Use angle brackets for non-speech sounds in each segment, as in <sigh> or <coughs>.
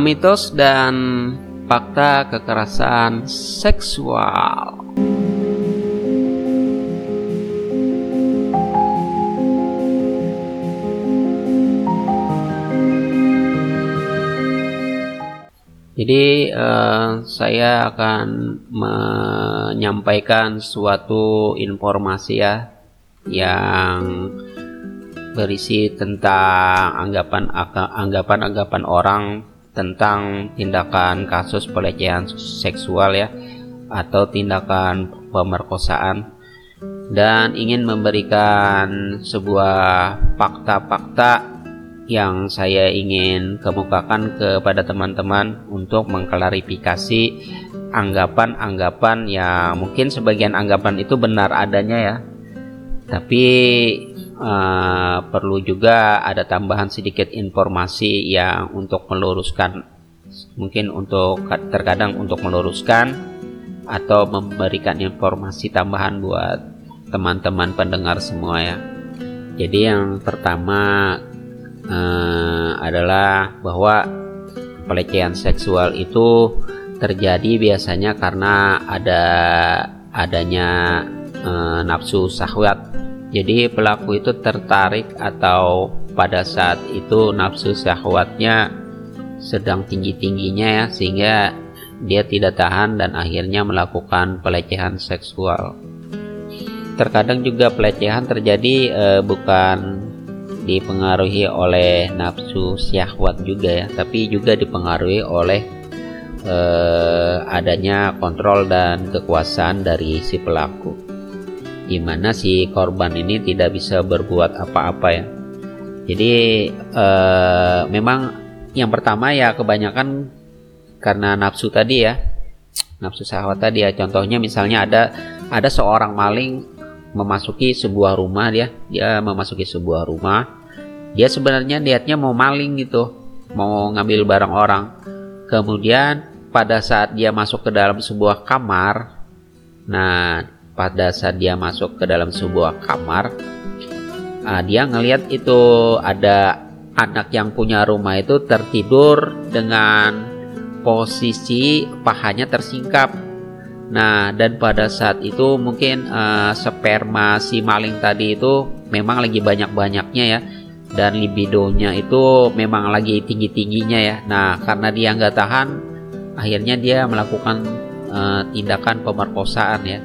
mitos dan fakta kekerasan seksual. Jadi uh, saya akan menyampaikan suatu informasi ya yang berisi tentang anggapan anggapan anggapan orang tentang tindakan kasus pelecehan seksual ya atau tindakan pemerkosaan dan ingin memberikan sebuah fakta-fakta yang saya ingin kemukakan kepada teman-teman untuk mengklarifikasi anggapan-anggapan yang mungkin sebagian anggapan itu benar adanya ya. Tapi uh, perlu juga ada tambahan sedikit informasi yang untuk meluruskan mungkin untuk terkadang untuk meluruskan atau memberikan informasi tambahan buat teman-teman pendengar semua ya jadi yang pertama uh, adalah bahwa pelecehan seksual itu terjadi biasanya karena ada adanya uh, nafsu syahwat. Jadi pelaku itu tertarik atau pada saat itu nafsu syahwatnya sedang tinggi-tingginya ya sehingga dia tidak tahan dan akhirnya melakukan pelecehan seksual. Terkadang juga pelecehan terjadi uh, bukan dipengaruhi oleh nafsu syahwat juga ya tapi juga dipengaruhi oleh eh, adanya kontrol dan kekuasaan dari si pelaku di mana si korban ini tidak bisa berbuat apa-apa ya. Jadi eh, memang yang pertama ya kebanyakan karena nafsu tadi ya nafsu syahwat tadi ya. Contohnya misalnya ada ada seorang maling memasuki sebuah rumah dia dia memasuki sebuah rumah. Dia sebenarnya niatnya mau maling gitu mau ngambil barang orang. Kemudian pada saat dia masuk ke dalam sebuah kamar nah pada saat dia masuk ke dalam sebuah kamar nah, dia ngelihat itu ada anak yang punya rumah itu tertidur dengan posisi pahanya tersingkap Nah, dan pada saat itu mungkin uh, sperma si maling tadi itu memang lagi banyak-banyaknya ya. Dan libidonya itu memang lagi tinggi-tingginya ya. Nah, karena dia nggak tahan, akhirnya dia melakukan uh, tindakan pemerkosaan ya.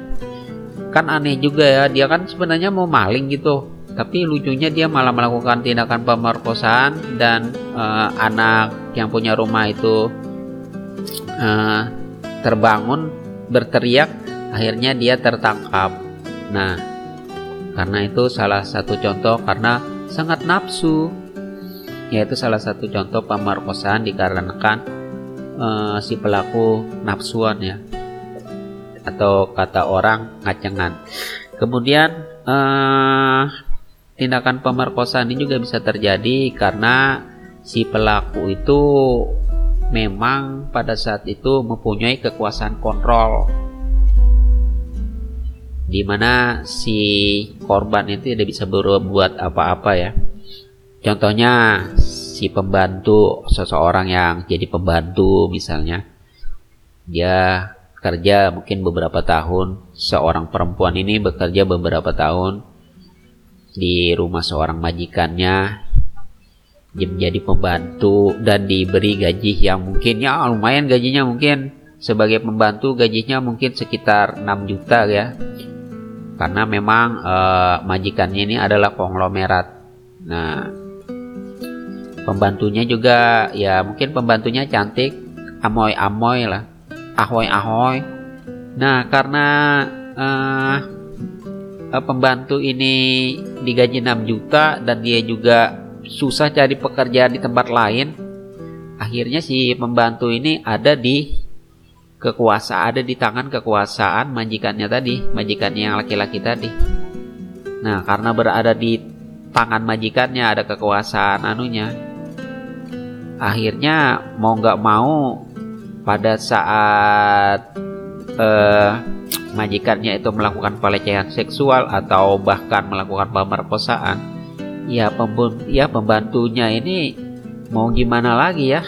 Kan aneh juga ya, dia kan sebenarnya mau maling gitu. Tapi lucunya dia malah melakukan tindakan pemerkosaan dan uh, anak yang punya rumah itu uh, terbangun berteriak, akhirnya dia tertangkap. Nah, karena itu salah satu contoh karena sangat nafsu, yaitu salah satu contoh pemerkosaan dikarenakan uh, si pelaku nafsuan ya, atau kata orang ngacengan. Kemudian uh, tindakan pemerkosaan ini juga bisa terjadi karena si pelaku itu memang pada saat itu mempunyai kekuasaan kontrol di mana si korban itu tidak bisa berbuat apa-apa ya. Contohnya si pembantu seseorang yang jadi pembantu misalnya dia kerja mungkin beberapa tahun. Seorang perempuan ini bekerja beberapa tahun di rumah seorang majikannya. Menjadi pembantu dan diberi gaji yang mungkin ya lumayan gajinya mungkin. Sebagai pembantu gajinya mungkin sekitar 6 juta ya. Karena memang uh, majikannya ini adalah konglomerat. Nah pembantunya juga ya mungkin pembantunya cantik amoy amoy lah ahoy ahoy nah karena uh, pembantu ini digaji 6 juta dan dia juga susah cari pekerjaan di tempat lain akhirnya si pembantu ini ada di kekuasaan ada di tangan kekuasaan majikannya tadi majikannya yang laki-laki tadi. Nah karena berada di tangan majikannya ada kekuasaan anunya akhirnya mau nggak mau pada saat eh, majikannya itu melakukan pelecehan seksual atau bahkan melakukan pemerkosaan ya pembun ya pembantunya ini mau gimana lagi ya?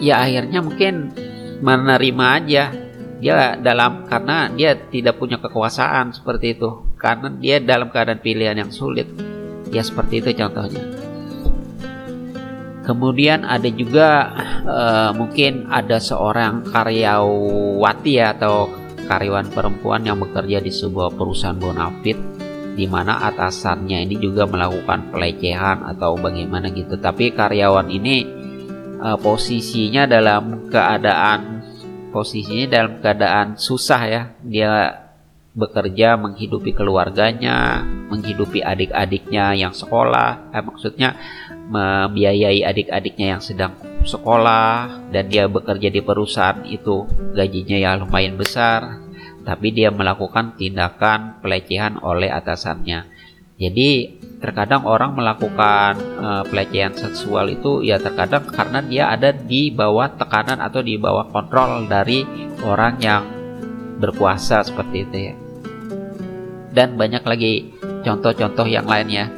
Ya akhirnya mungkin menerima aja. Dia dalam karena dia tidak punya kekuasaan seperti itu. Karena dia dalam keadaan pilihan yang sulit. Ya seperti itu contohnya kemudian ada juga uh, mungkin ada seorang karyawati ya, atau karyawan perempuan yang bekerja di sebuah perusahaan bonafit di mana atasannya ini juga melakukan pelecehan atau bagaimana gitu. Tapi karyawan ini uh, posisinya dalam keadaan posisinya dalam keadaan susah ya. Dia bekerja menghidupi keluarganya menghidupi adik-adiknya yang sekolah. Eh, maksudnya membiayai adik-adiknya yang sedang sekolah dan dia bekerja di perusahaan itu gajinya ya lumayan besar tapi dia melakukan tindakan pelecehan oleh atasannya jadi terkadang orang melakukan uh, pelecehan seksual itu ya terkadang karena dia ada di bawah tekanan atau di bawah kontrol dari orang yang berkuasa seperti itu ya. Dan banyak lagi contoh-contoh yang lainnya.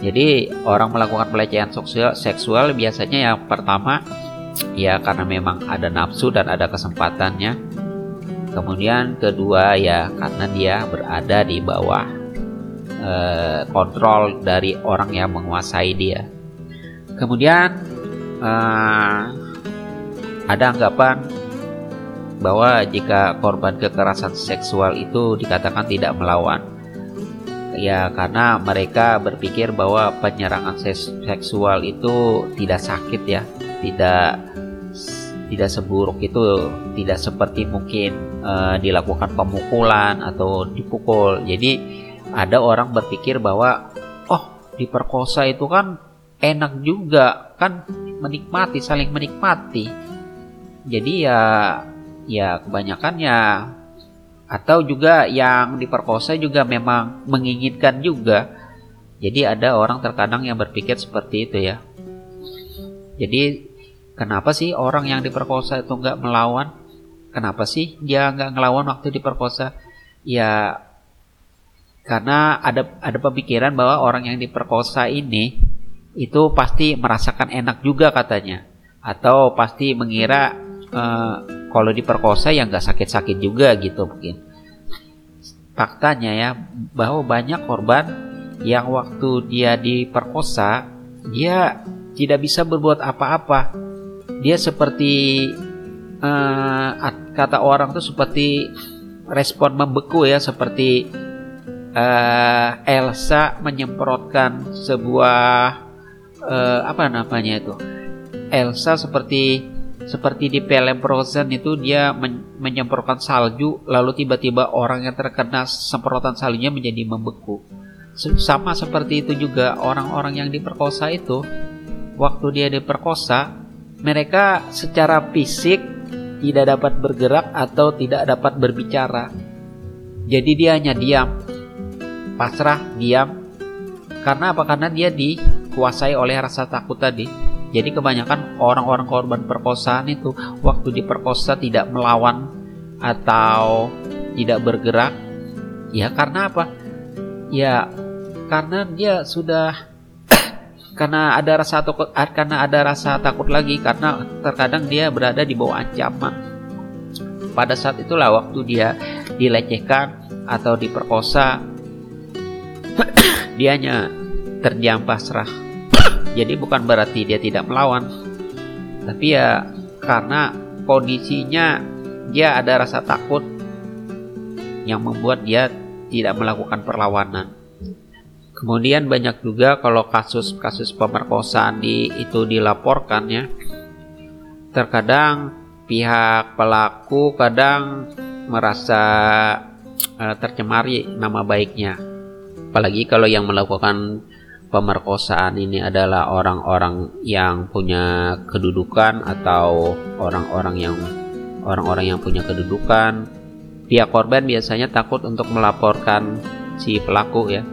Jadi orang melakukan pelecehan seksual, seksual biasanya yang pertama ya karena memang ada nafsu dan ada kesempatannya. Kemudian kedua ya karena dia berada di bawah uh, kontrol dari orang yang menguasai dia. Kemudian uh, ada anggapan bahwa jika korban kekerasan seksual itu dikatakan tidak melawan, ya karena mereka berpikir bahwa penyerangan seksual itu tidak sakit ya, tidak tidak seburuk itu, tidak seperti mungkin uh, dilakukan pemukulan atau dipukul. Jadi ada orang berpikir bahwa oh diperkosa itu kan enak juga kan menikmati saling menikmati jadi ya ya kebanyakan ya atau juga yang diperkosa juga memang menginginkan juga. Jadi ada orang terkadang yang berpikir seperti itu ya. Jadi kenapa sih orang yang diperkosa itu nggak melawan? Kenapa sih dia nggak ngelawan waktu diperkosa? Ya karena ada ada pemikiran bahwa orang yang diperkosa ini itu pasti merasakan enak juga katanya. Atau pasti mengira uh, kalau diperkosa ya nggak sakit-sakit juga gitu mungkin. Faktanya ya bahwa banyak korban yang waktu dia diperkosa dia tidak bisa berbuat apa-apa. Dia seperti uh, kata orang tuh seperti respon membeku ya seperti uh, Elsa menyemprotkan sebuah uh, apa namanya itu? Elsa seperti seperti di film Frozen itu dia men menyemprotkan salju lalu tiba-tiba orang yang terkena semprotan saljunya menjadi membeku sama seperti itu juga orang-orang yang diperkosa itu waktu dia diperkosa mereka secara fisik tidak dapat bergerak atau tidak dapat berbicara jadi dia hanya diam pasrah, diam. Karena apa? Karena dia dikuasai oleh rasa takut tadi. Jadi kebanyakan orang-orang korban perkosaan itu waktu diperkosa tidak melawan atau tidak bergerak. Ya karena apa? Ya karena dia sudah <coughs> karena ada rasa takut karena ada rasa takut lagi karena terkadang dia berada di bawah ancaman. Pada saat itulah waktu dia dilecehkan atau diperkosa <coughs> dia hanya terdiam pasrah. Jadi bukan berarti dia tidak melawan, tapi ya karena kondisinya dia ada rasa takut yang membuat dia tidak melakukan perlawanan. Kemudian banyak juga kalau kasus-kasus pemerkosaan di, itu dilaporkan ya. Terkadang pihak pelaku kadang merasa uh, tercemari nama baiknya apalagi kalau yang melakukan pemerkosaan ini adalah orang-orang yang punya kedudukan atau orang-orang yang orang-orang yang punya kedudukan. Pihak korban biasanya takut untuk melaporkan si pelaku ya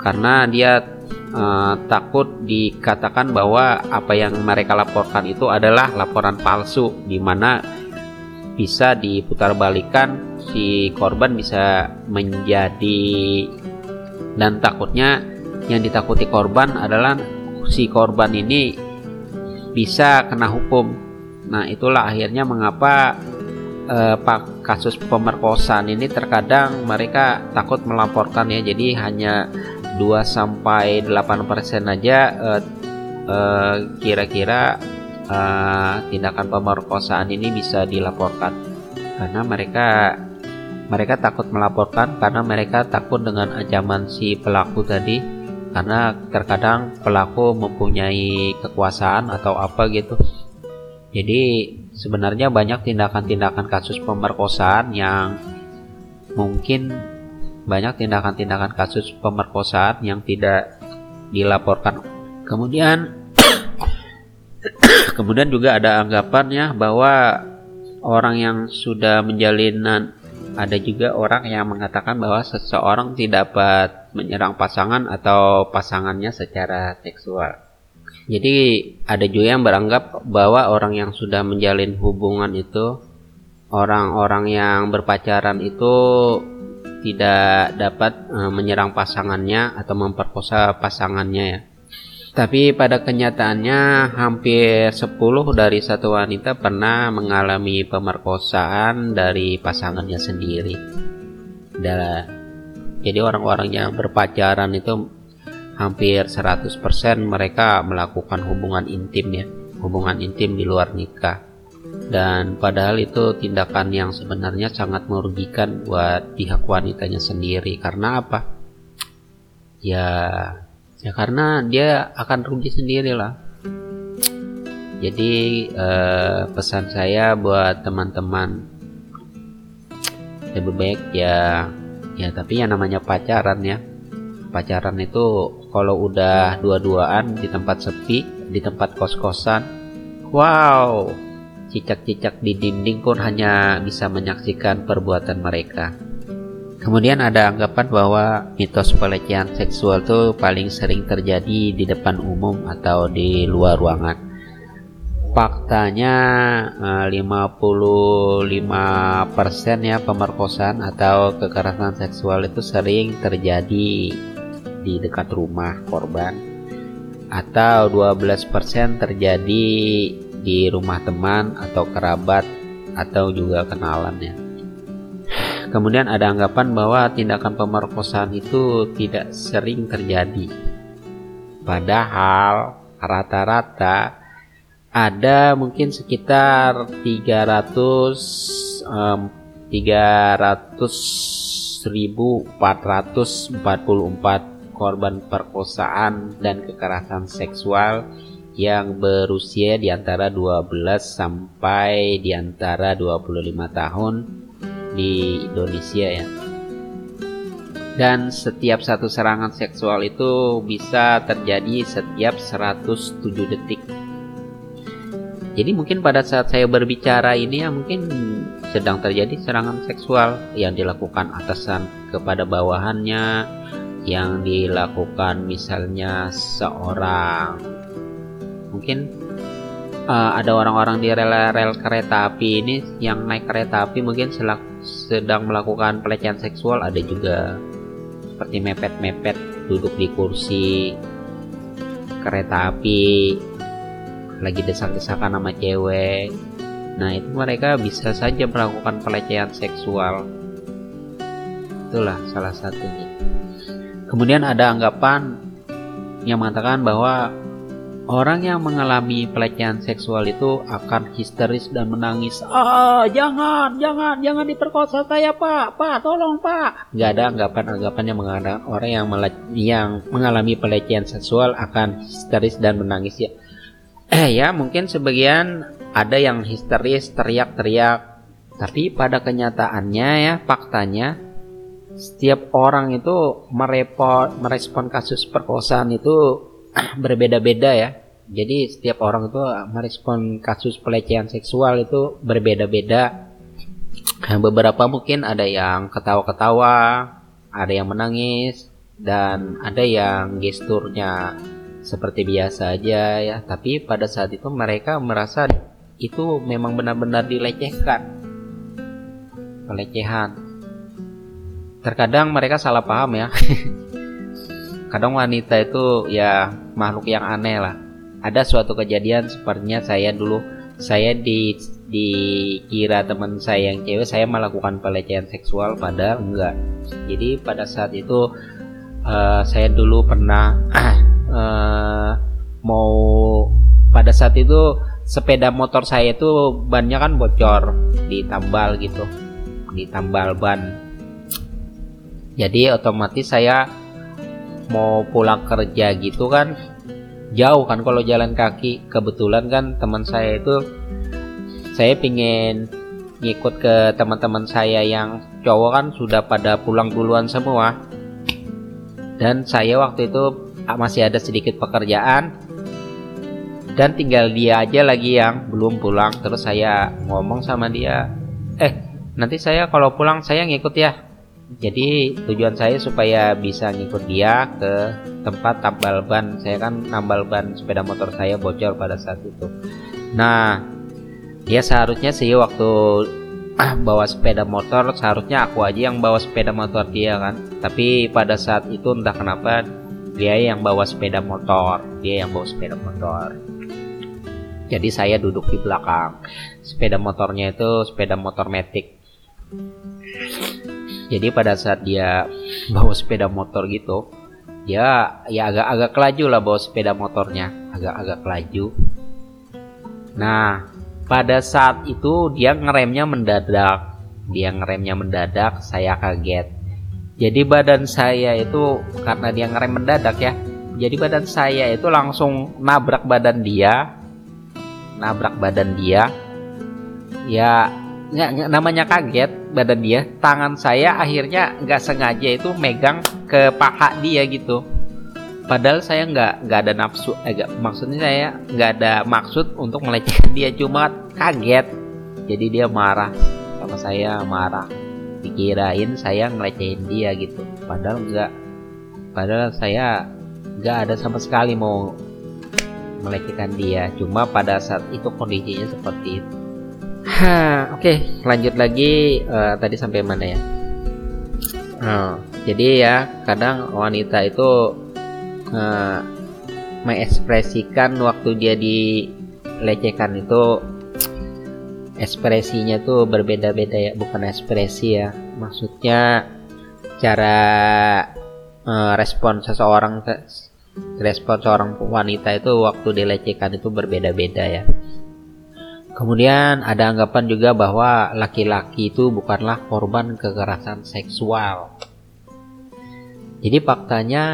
karena dia uh, takut dikatakan bahwa apa yang mereka laporkan itu adalah laporan palsu di mana bisa diputarbalikan si korban bisa menjadi dan takutnya yang ditakuti korban adalah si korban ini bisa kena hukum. Nah, itulah akhirnya mengapa eh, kasus pemerkosaan ini terkadang mereka takut melaporkan ya. Jadi hanya 2 sampai 8% aja eh, eh, kira-kira eh, tindakan pemerkosaan ini bisa dilaporkan. Karena mereka mereka takut melaporkan karena mereka takut dengan ancaman si pelaku tadi karena terkadang pelaku mempunyai kekuasaan atau apa gitu jadi sebenarnya banyak tindakan-tindakan kasus pemerkosaan yang mungkin banyak tindakan-tindakan kasus pemerkosaan yang tidak dilaporkan. Kemudian <coughs> kemudian juga ada anggapannya bahwa orang yang sudah menjalin ada juga orang yang mengatakan bahwa seseorang tidak dapat menyerang pasangan atau pasangannya secara seksual. Jadi ada juga yang beranggap bahwa orang yang sudah menjalin hubungan itu orang-orang yang berpacaran itu tidak dapat uh, menyerang pasangannya atau memperkosa pasangannya ya. Tapi pada kenyataannya hampir 10 dari satu wanita pernah mengalami pemerkosaan dari pasangannya sendiri. jadi orang-orang yang berpacaran itu hampir 100% mereka melakukan hubungan intim ya, hubungan intim di luar nikah. Dan padahal itu tindakan yang sebenarnya sangat merugikan buat pihak wanitanya sendiri karena apa? Ya, ya karena dia akan rugi sendiri lah. Jadi eh, pesan saya buat teman-teman lebih baik ya ya tapi yang namanya pacaran ya pacaran itu kalau udah dua-duaan di tempat sepi, di tempat kos-kosan, wow, cicak-cicak di dinding pun hanya bisa menyaksikan perbuatan mereka. Kemudian ada anggapan bahwa mitos pelecehan seksual itu paling sering terjadi di depan umum atau di luar ruangan. Faktanya 55% eh, ya pemerkosaan atau kekerasan seksual itu sering terjadi di dekat rumah korban atau 12% terjadi di rumah teman atau kerabat atau juga kenalannya. Kemudian ada anggapan bahwa tindakan pemerkosaan itu tidak sering terjadi. Padahal rata-rata ada mungkin sekitar 300 um, 300.444 korban perkosaan dan kekerasan seksual yang berusia di antara 12 sampai di antara 25 tahun di Indonesia ya. Dan setiap satu serangan seksual itu bisa terjadi setiap 107 detik. Jadi mungkin pada saat saya berbicara ini ya mungkin sedang terjadi serangan seksual yang dilakukan atasan kepada bawahannya yang dilakukan misalnya seorang mungkin uh, ada orang-orang di rel-rel kereta api ini yang naik kereta api mungkin sedang melakukan pelecehan seksual ada juga seperti mepet-mepet duduk di kursi kereta api lagi desak-desakan sama cewek. Nah itu mereka bisa saja melakukan pelecehan seksual. Itulah salah satunya. Kemudian ada anggapan yang mengatakan bahwa orang yang mengalami pelecehan seksual itu akan histeris dan menangis. Ah, jangan, jangan, jangan diperkosa saya, Pak. Pak, tolong, Pak. Gak ada anggapan-anggapan yang mengatakan orang yang yang mengalami pelecehan seksual akan histeris dan menangis ya. Eh ya, mungkin sebagian ada yang histeris, teriak-teriak. Tapi pada kenyataannya ya, faktanya setiap orang itu merepot merespon kasus perkosaan itu berbeda-beda ya. Jadi setiap orang itu merespon kasus pelecehan seksual itu berbeda-beda. Beberapa mungkin ada yang ketawa-ketawa, ada yang menangis, dan ada yang gesturnya seperti biasa aja ya. Tapi pada saat itu mereka merasa itu memang benar-benar dilecehkan. Pelecehan terkadang mereka salah paham ya <laughs> kadang wanita itu ya makhluk yang aneh lah. Ada suatu kejadian sepertinya saya dulu saya di dikira teman saya yang cewek saya melakukan pelecehan seksual padahal enggak. Jadi pada saat itu uh, saya dulu pernah uh, <clears throat> mau pada saat itu sepeda motor saya itu bannya kan bocor ditambal gitu ditambal ban. Jadi otomatis saya mau pulang kerja gitu kan jauh kan kalau jalan kaki. Kebetulan kan teman saya itu saya pingin ngikut ke teman-teman saya yang cowok kan sudah pada pulang duluan semua. Dan saya waktu itu masih ada sedikit pekerjaan. Dan tinggal dia aja lagi yang belum pulang. Terus saya ngomong sama dia eh nanti saya kalau pulang saya ngikut ya jadi tujuan saya supaya bisa ngikut dia ke tempat tambal ban. Saya kan nambal ban sepeda motor saya bocor pada saat itu. Nah dia seharusnya sih waktu <clears throat> bawa sepeda motor seharusnya aku aja yang bawa sepeda motor dia kan. Tapi pada saat itu entah kenapa dia yang bawa sepeda motor dia yang bawa sepeda motor. Jadi saya duduk di belakang. Sepeda motornya itu sepeda motor metik jadi pada saat dia bawa sepeda motor gitu dia ya agak-agak kelaju lah bawa sepeda motornya. Agak-agak kelaju. Nah pada saat itu dia ngeremnya mendadak. Dia ngeremnya mendadak saya kaget. Jadi badan saya itu karena dia ngerem mendadak ya jadi badan saya itu langsung nabrak badan dia. Nabrak badan dia. Ya nggak namanya kaget badan dia. Tangan saya akhirnya nggak sengaja itu megang ke paha dia gitu. Padahal saya nggak nggak ada nafsu eh, gak, maksudnya saya nggak ada maksud untuk melecehkan dia. Cuma kaget. Jadi dia marah sama saya marah. Dikirain saya ngelecehin dia gitu. Padahal nggak. Padahal saya nggak ada sama sekali mau melecehkan dia. Cuma pada saat itu kondisinya seperti itu <laughs> Oke, okay, lanjut lagi uh, tadi sampai mana ya? Oh, jadi ya kadang wanita itu uh, mengekspresikan waktu dia dilecehkan itu ekspresinya tuh berbeda-beda ya, bukan ekspresi ya. Maksudnya cara uh, respon seseorang respon seorang wanita itu waktu dilecehkan itu berbeda-beda ya. Kemudian ada anggapan juga bahwa laki-laki itu bukanlah korban kekerasan seksual. Jadi faktanya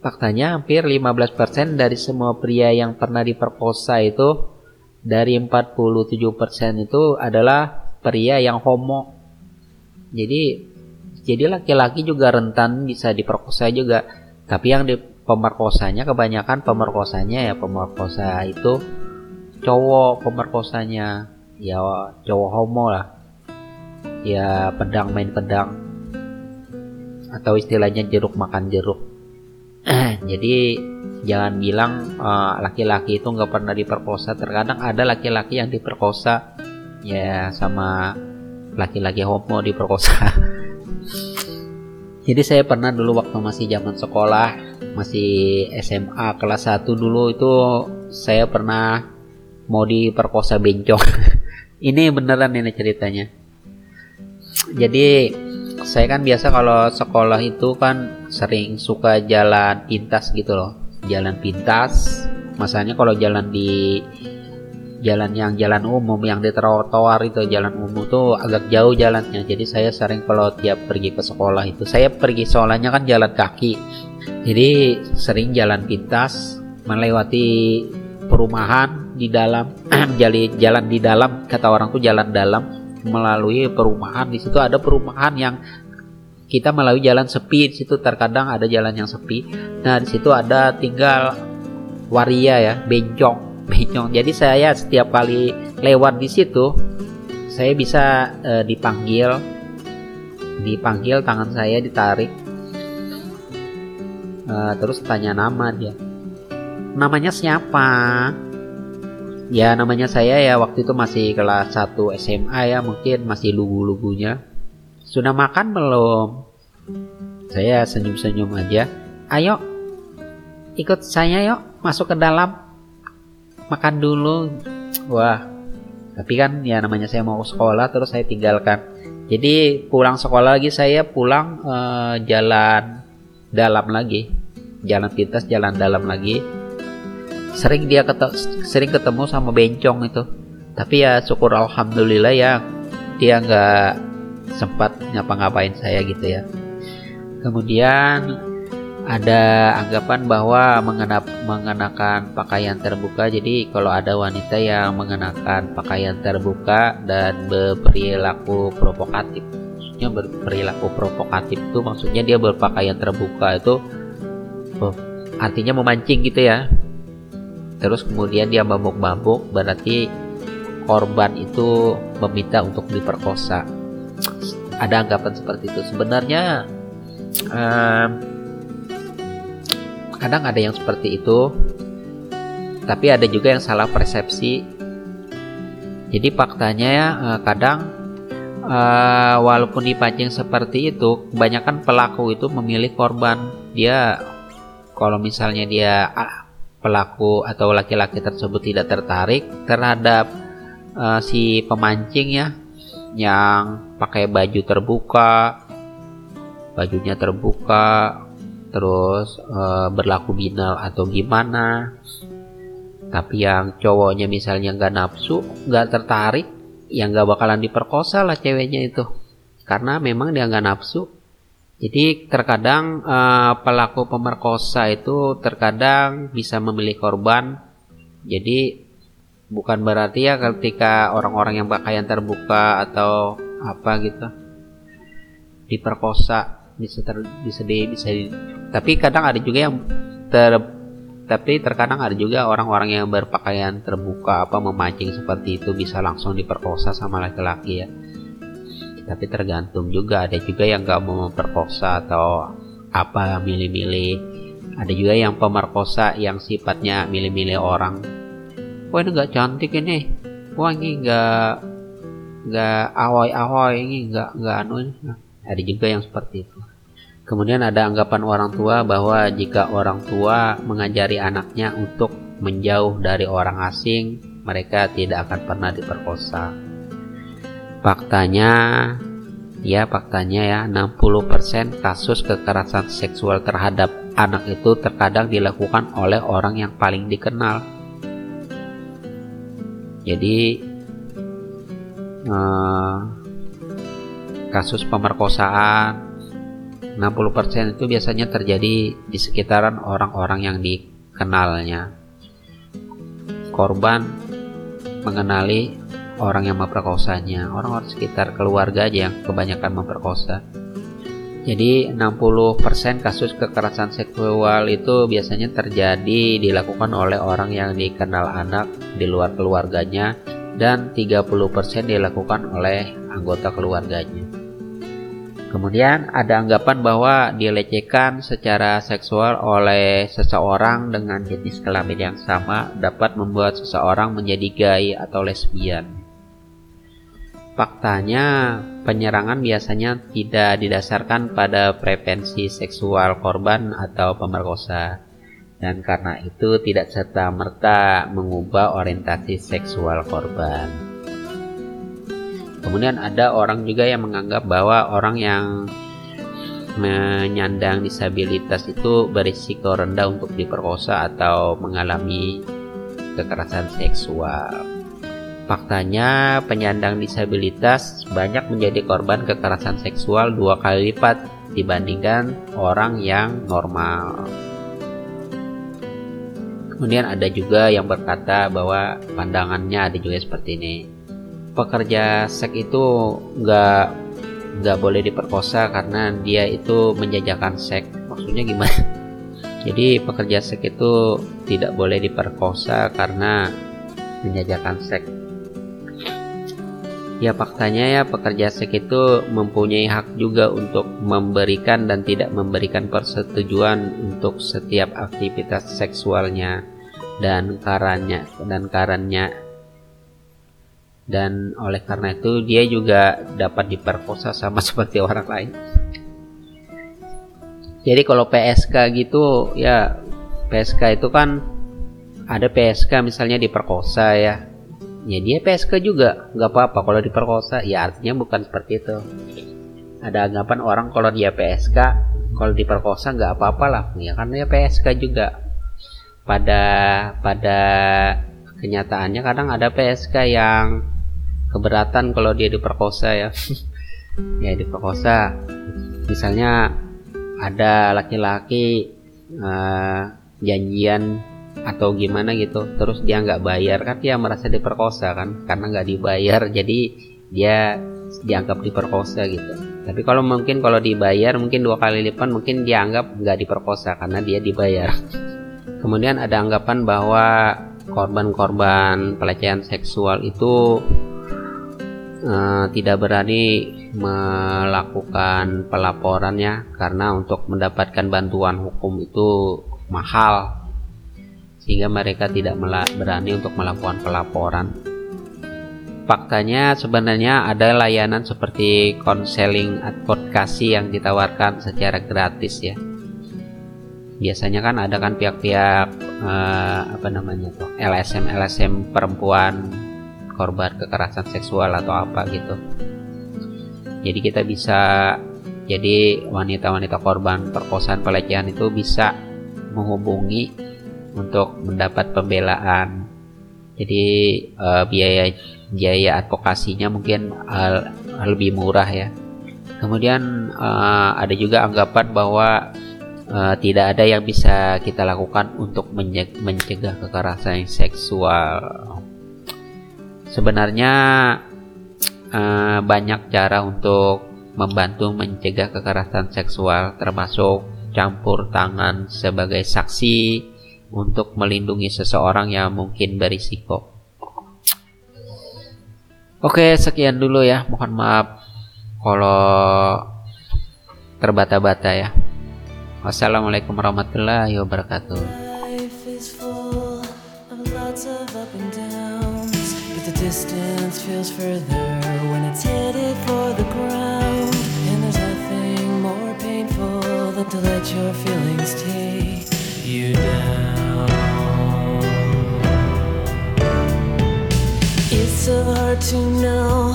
faktanya hampir 15% dari semua pria yang pernah diperkosa itu dari 47% itu adalah pria yang homo. Jadi jadi laki-laki juga rentan bisa diperkosa juga. Tapi yang di pemerkosanya kebanyakan pemerkosanya ya pemerkosa itu cowok pemerkosanya. Ya cowok homo lah. Ya pedang main pedang. Atau istilahnya jeruk makan jeruk. <clears throat> Jadi jangan bilang eh, laki-laki uh, itu nggak pernah diperkosa. Terkadang ada laki-laki yang diperkosa. Ya sama laki-laki homo diperkosa. <laughs> Jadi saya pernah dulu waktu masih zaman sekolah masih SMA kelas 1 dulu itu saya pernah mau diperkosa bencong. <laughs> Ini beneran ini ceritanya. Jadi saya kan biasa kalau sekolah itu kan sering suka jalan pintas gitu loh. Jalan pintas masanya kalau jalan di jalan yang jalan umum yang di trotoar itu jalan umum tuh agak jauh jalannya. Jadi saya sering kalau tiap pergi ke sekolah itu saya pergi sekolahnya kan jalan kaki. Jadi sering jalan pintas melewati perumahan di dalam <clears throat> jalan jalan di dalam kata orang tuh jalan dalam melalui perumahan. Di situ ada perumahan yang kita melalui jalan sepi. Di situ terkadang ada jalan yang sepi. Nah di situ ada tinggal waria ya bencong <laughs> bencong. Jadi saya setiap kali lewat di situ saya bisa e, dipanggil dipanggil tangan saya ditarik. E, terus tanya nama dia. Namanya siapa? Ya namanya saya ya waktu itu masih kelas 1 SMA ya mungkin masih lugu-lugunya. Sudah makan belum? Saya senyum-senyum aja. Ayo ikut saya yuk masuk ke dalam. makan dulu wah tapi kan ya namanya saya mau sekolah terus saya tinggalkan jadi pulang sekolah lagi saya pulang uh, jalan dalam lagi jalan pintas jalan dalam lagi sering dia ketemu, sering ketemu sama bencong itu. Tapi ya syukur alhamdulillah ya dia nggak sempat ngapa-ngapain saya gitu ya. Kemudian ada anggapan bahwa mengenap, mengenakan pakaian terbuka. Jadi kalau ada wanita yang mengenakan pakaian terbuka dan berperilaku provokatif maksudnya berperilaku provokatif itu maksudnya dia berpakaian terbuka itu oh, artinya memancing gitu ya terus kemudian dia mabuk-mabuk berarti korban itu meminta untuk diperkosa. Ada anggapan seperti itu. Sebenarnya um, kadang ada yang seperti itu tapi ada juga yang salah persepsi. Jadi faktanya ya kadang uh, walaupun dipancing seperti itu kebanyakan pelaku itu memilih korban. Dia kalau misalnya dia ah, pelaku atau laki-laki tersebut tidak tertarik terhadap uh, si pemancing ya yang pakai baju terbuka bajunya terbuka terus e, berlaku binal atau gimana. Tapi yang cowoknya misalnya nggak nafsu nggak tertarik yang nggak bakalan diperkosa lah ceweknya itu. Karena memang dia nggak nafsu jadi terkadang e, pelaku pemerkosa itu terkadang bisa memilih korban. Jadi bukan berarti ya ketika orang-orang yang pakaian terbuka atau apa gitu diperkosa bisa ter, bisa di bisa di, tapi kadang ada juga yang ter tapi terkadang ada juga orang-orang yang berpakaian terbuka apa memancing seperti itu bisa langsung diperkosa sama laki-laki ya tapi tergantung juga ada juga yang gak mau memperkosa atau apa milih-milih. Ada juga yang pemerkosa yang sifatnya milih-milih orang. Wah ini gak cantik ini. Wah ini gak gak awoi-awoi ini gak gak anu ada juga yang seperti itu. Kemudian ada anggapan orang tua bahwa jika orang tua mengajari anaknya untuk menjauh dari orang asing, mereka tidak akan pernah diperkosa. Faktanya, ya faktanya ya 60% kasus kekerasan seksual terhadap anak itu terkadang dilakukan oleh orang yang paling dikenal. Jadi eh, kasus pemerkosaan 60% itu biasanya terjadi di sekitaran orang-orang yang dikenalnya. Korban mengenali orang yang memperkosanya, orang-orang sekitar keluarga aja yang kebanyakan memperkosa. Jadi 60% kasus kekerasan seksual itu biasanya terjadi dilakukan oleh orang yang dikenal anak di luar keluarganya dan 30% dilakukan oleh anggota keluarganya. Kemudian ada anggapan bahwa dilecehkan secara seksual oleh seseorang dengan jenis kelamin yang sama dapat membuat seseorang menjadi gay atau lesbian. Faktanya, penyerangan biasanya tidak didasarkan pada prevensi seksual korban atau pemerkosa, dan karena itu tidak serta-merta mengubah orientasi seksual korban. Kemudian ada orang juga yang menganggap bahwa orang yang menyandang disabilitas itu berisiko rendah untuk diperkosa atau mengalami kekerasan seksual. Faktanya, penyandang disabilitas banyak menjadi korban kekerasan seksual dua kali lipat dibandingkan orang yang normal. Kemudian ada juga yang berkata bahwa pandangannya ada juga seperti ini. Pekerja seks itu nggak nggak boleh diperkosa karena dia itu menjajakan seks. Maksudnya gimana? <laughs> Jadi pekerja seks itu tidak boleh diperkosa karena menjajakan seks ya faktanya ya pekerja seks itu mempunyai hak juga untuk memberikan dan tidak memberikan persetujuan untuk setiap aktivitas seksualnya dan karannya dan karannya dan oleh karena itu dia juga dapat diperkosa sama <laughs> seperti orang lain. Jadi kalau PSK gitu ya PSK itu kan ada PSK misalnya diperkosa ya ya dia PSK juga. Nggak apa-apa kalau diperkosa. Ya artinya bukan seperti itu. Ada anggapan orang kalau dia PSK kalau diperkosa nggak apa-apa lah. Ya karena dia PSK juga. Pada pada kenyataannya kadang ada PSK yang keberatan kalau dia diperkosa ya. <laughs> Ya diperkosa. Misalnya ada laki-laki uh, janjian atau gimana gitu. Terus dia nggak bayar kan dia merasa diperkosa kan karena nggak dibayar <laughs> jadi dia dianggap diperkosa gitu. Tapi kalau mungkin kalau dibayar mungkin dua kali lipat mungkin dia anggap nggak diperkosa karena dia dibayar. <laughs> Kemudian ada anggapan bahwa korban-korban pelecehan seksual itu uh, tidak berani melakukan pelaporannya karena untuk mendapatkan bantuan hukum itu mahal sehingga mereka tidak berani untuk melakukan pelaporan. Faktanya sebenarnya ada layanan seperti konseling advokasi yang ditawarkan secara gratis ya. Biasanya kan ada kan pihak-pihak eh, apa namanya tuh LSM LSM perempuan korban kekerasan seksual atau apa gitu. Jadi kita bisa jadi wanita-wanita korban perkosaan pelecehan itu bisa menghubungi untuk mendapat pembelaan. Jadi uh, biaya biaya advokasinya mungkin uh, lebih murah ya. Kemudian uh, ada juga anggapan bahwa uh, tidak ada yang bisa kita lakukan untuk mencegah kekerasan seksual. Sebenarnya uh, banyak cara untuk membantu mencegah kekerasan seksual termasuk campur tangan sebagai saksi untuk melindungi seseorang yang mungkin berisiko. Oke, sekian dulu ya. Mohon maaf kalau terbata-bata ya. Wassalamualaikum warahmatullahi wabarakatuh. your feelings take you down. so hard to know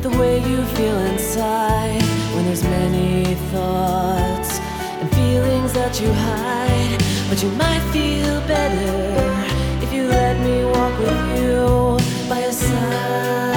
the way you feel inside when there's many thoughts and feelings that you hide. But you might feel better if you let me walk with you by your side.